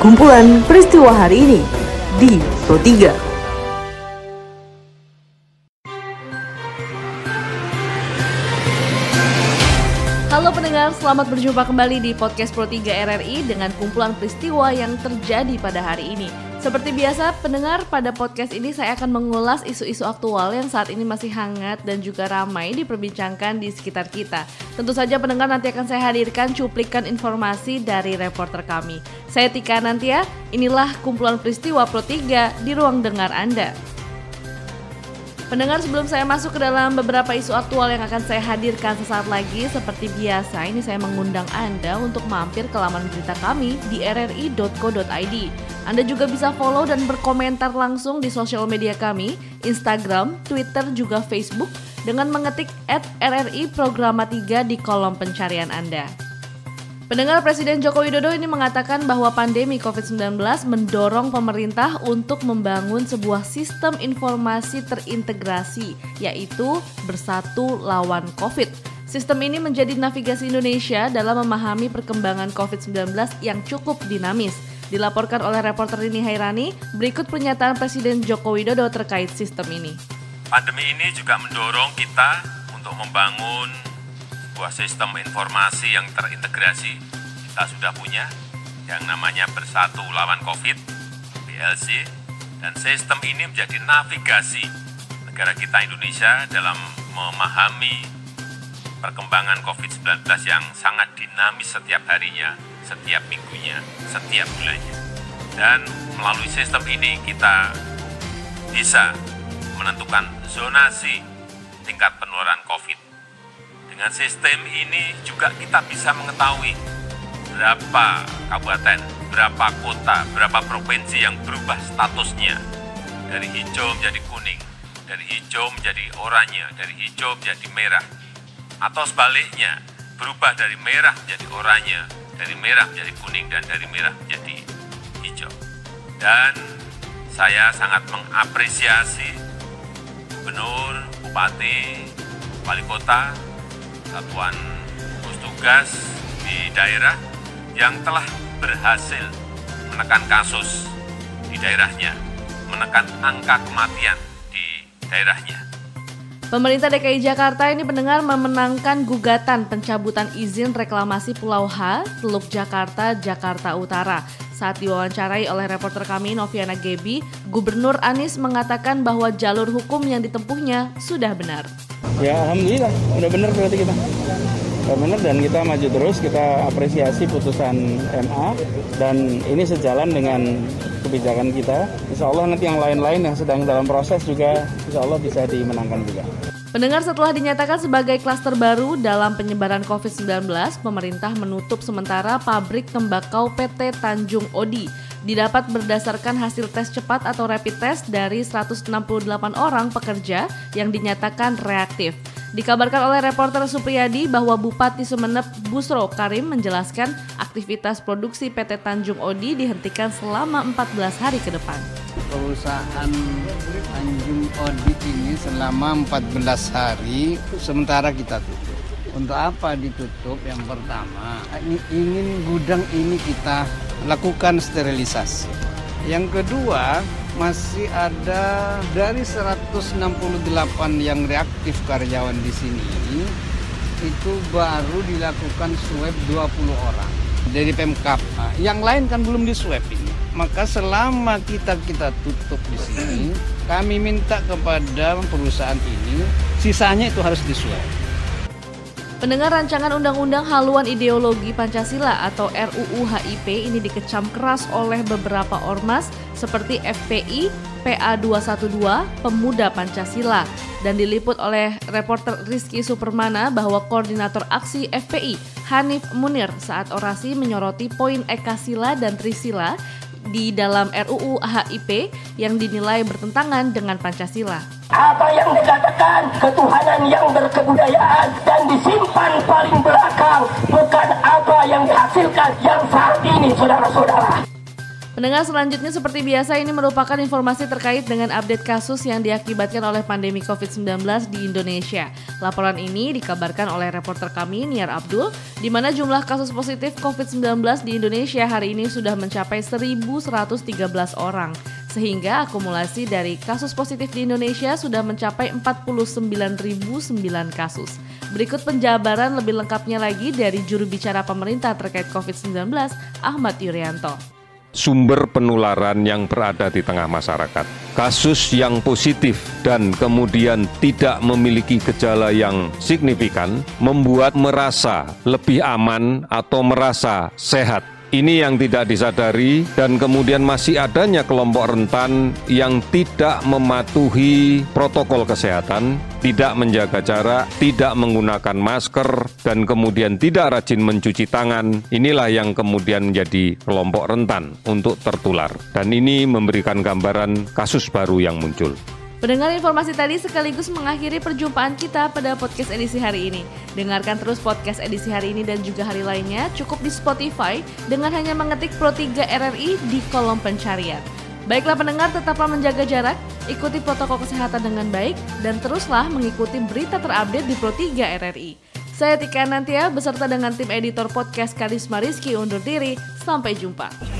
kumpulan peristiwa hari ini di Pro 3. Halo pendengar, selamat berjumpa kembali di podcast Pro 3 RRI dengan kumpulan peristiwa yang terjadi pada hari ini. Seperti biasa, pendengar pada podcast ini saya akan mengulas isu-isu aktual yang saat ini masih hangat dan juga ramai diperbincangkan di sekitar kita. Tentu saja pendengar nanti akan saya hadirkan cuplikan informasi dari reporter kami. Saya Tika Nantia, inilah kumpulan peristiwa Pro 3 di ruang dengar Anda. Pendengar sebelum saya masuk ke dalam beberapa isu aktual yang akan saya hadirkan sesaat lagi seperti biasa ini saya mengundang Anda untuk mampir ke laman berita kami di rri.co.id. Anda juga bisa follow dan berkomentar langsung di sosial media kami, Instagram, Twitter, juga Facebook dengan mengetik at RRI Programa 3 di kolom pencarian Anda. Pendengar Presiden Joko Widodo ini mengatakan bahwa pandemi COVID-19 mendorong pemerintah untuk membangun sebuah sistem informasi terintegrasi, yaitu bersatu lawan COVID. Sistem ini menjadi navigasi Indonesia dalam memahami perkembangan COVID-19 yang cukup dinamis. Dilaporkan oleh reporter Rini Hairani, berikut pernyataan Presiden Joko Widodo terkait sistem ini. Pandemi ini juga mendorong kita untuk membangun sebuah sistem informasi yang terintegrasi kita sudah punya yang namanya Bersatu Lawan COVID, BLC, dan sistem ini menjadi navigasi negara kita Indonesia dalam memahami perkembangan COVID-19 yang sangat dinamis setiap harinya, setiap minggunya, setiap bulannya. Dan melalui sistem ini kita bisa menentukan zonasi tingkat penularan COVID. Dengan sistem ini juga kita bisa mengetahui berapa kabupaten, berapa kota, berapa provinsi yang berubah statusnya. Dari hijau menjadi kuning, dari hijau menjadi oranye, dari hijau menjadi merah, atau sebaliknya berubah dari merah menjadi oranye, dari merah menjadi kuning, dan dari merah menjadi hijau. Dan saya sangat mengapresiasi gubernur, bupati, wali kota, satuan tugas di daerah yang telah berhasil menekan kasus di daerahnya, menekan angka kematian di daerahnya. Pemerintah DKI Jakarta ini mendengar memenangkan gugatan pencabutan izin reklamasi Pulau H, Teluk Jakarta, Jakarta Utara. Saat diwawancarai oleh reporter kami Noviana Gebi, Gubernur Anies mengatakan bahwa jalur hukum yang ditempuhnya sudah benar. Ya alhamdulillah, udah bener berarti kita. Udah bener dan kita maju terus, kita apresiasi putusan MA dan ini sejalan dengan kebijakan kita. Insya Allah nanti yang lain-lain yang sedang dalam proses juga insya Allah bisa dimenangkan juga. Pendengar setelah dinyatakan sebagai klaster baru dalam penyebaran COVID-19, pemerintah menutup sementara pabrik tembakau PT Tanjung Odi. Didapat berdasarkan hasil tes cepat atau rapid test dari 168 orang pekerja yang dinyatakan reaktif. Dikabarkan oleh reporter Supriyadi bahwa Bupati Sumeneb Busro Karim menjelaskan aktivitas produksi PT Tanjung Odi dihentikan selama 14 hari ke depan perusahaan Tanjung Odi ini selama 14 hari sementara kita tutup. Untuk apa ditutup? Yang pertama, ingin gudang ini kita lakukan sterilisasi. Yang kedua, masih ada dari 168 yang reaktif karyawan di sini itu baru dilakukan swab 20 orang dari Pemkap. Nah, yang lain kan belum di ini. Maka selama kita kita tutup di sini, kami minta kepada perusahaan ini sisanya itu harus disuai. Pendengar rancangan Undang-Undang Haluan Ideologi Pancasila atau RUU HIP ini dikecam keras oleh beberapa ormas seperti FPI, PA212, Pemuda Pancasila dan diliput oleh reporter Rizky Supermana bahwa koordinator aksi FPI Hanif Munir saat orasi menyoroti poin Ekasila dan Trisila di dalam RUU HIP yang dinilai bertentangan dengan Pancasila. Apa yang dikatakan ketuhanan yang berkebudayaan dan disimpan paling belakang bukan apa yang dihasilkan yang saat ini saudara-saudara. Pendengar selanjutnya seperti biasa ini merupakan informasi terkait dengan update kasus yang diakibatkan oleh pandemi COVID-19 di Indonesia. Laporan ini dikabarkan oleh reporter kami Niar Abdul, di mana jumlah kasus positif COVID-19 di Indonesia hari ini sudah mencapai 1.113 orang. Sehingga akumulasi dari kasus positif di Indonesia sudah mencapai 49.009 kasus. Berikut penjabaran lebih lengkapnya lagi dari juru bicara pemerintah terkait COVID-19, Ahmad Yuryanto sumber penularan yang berada di tengah masyarakat. Kasus yang positif dan kemudian tidak memiliki gejala yang signifikan membuat merasa lebih aman atau merasa sehat ini yang tidak disadari dan kemudian masih adanya kelompok rentan yang tidak mematuhi protokol kesehatan, tidak menjaga jarak, tidak menggunakan masker, dan kemudian tidak rajin mencuci tangan. Inilah yang kemudian menjadi kelompok rentan untuk tertular. Dan ini memberikan gambaran kasus baru yang muncul. Pendengar informasi tadi sekaligus mengakhiri perjumpaan kita pada podcast edisi hari ini. Dengarkan terus podcast edisi hari ini dan juga hari lainnya cukup di Spotify dengan hanya mengetik Pro 3 RRI di kolom pencarian. Baiklah pendengar, tetaplah menjaga jarak, ikuti protokol kesehatan dengan baik, dan teruslah mengikuti berita terupdate di Pro 3 RRI. Saya Tika Nantia beserta dengan tim editor podcast Karisma Rizky undur diri. Sampai jumpa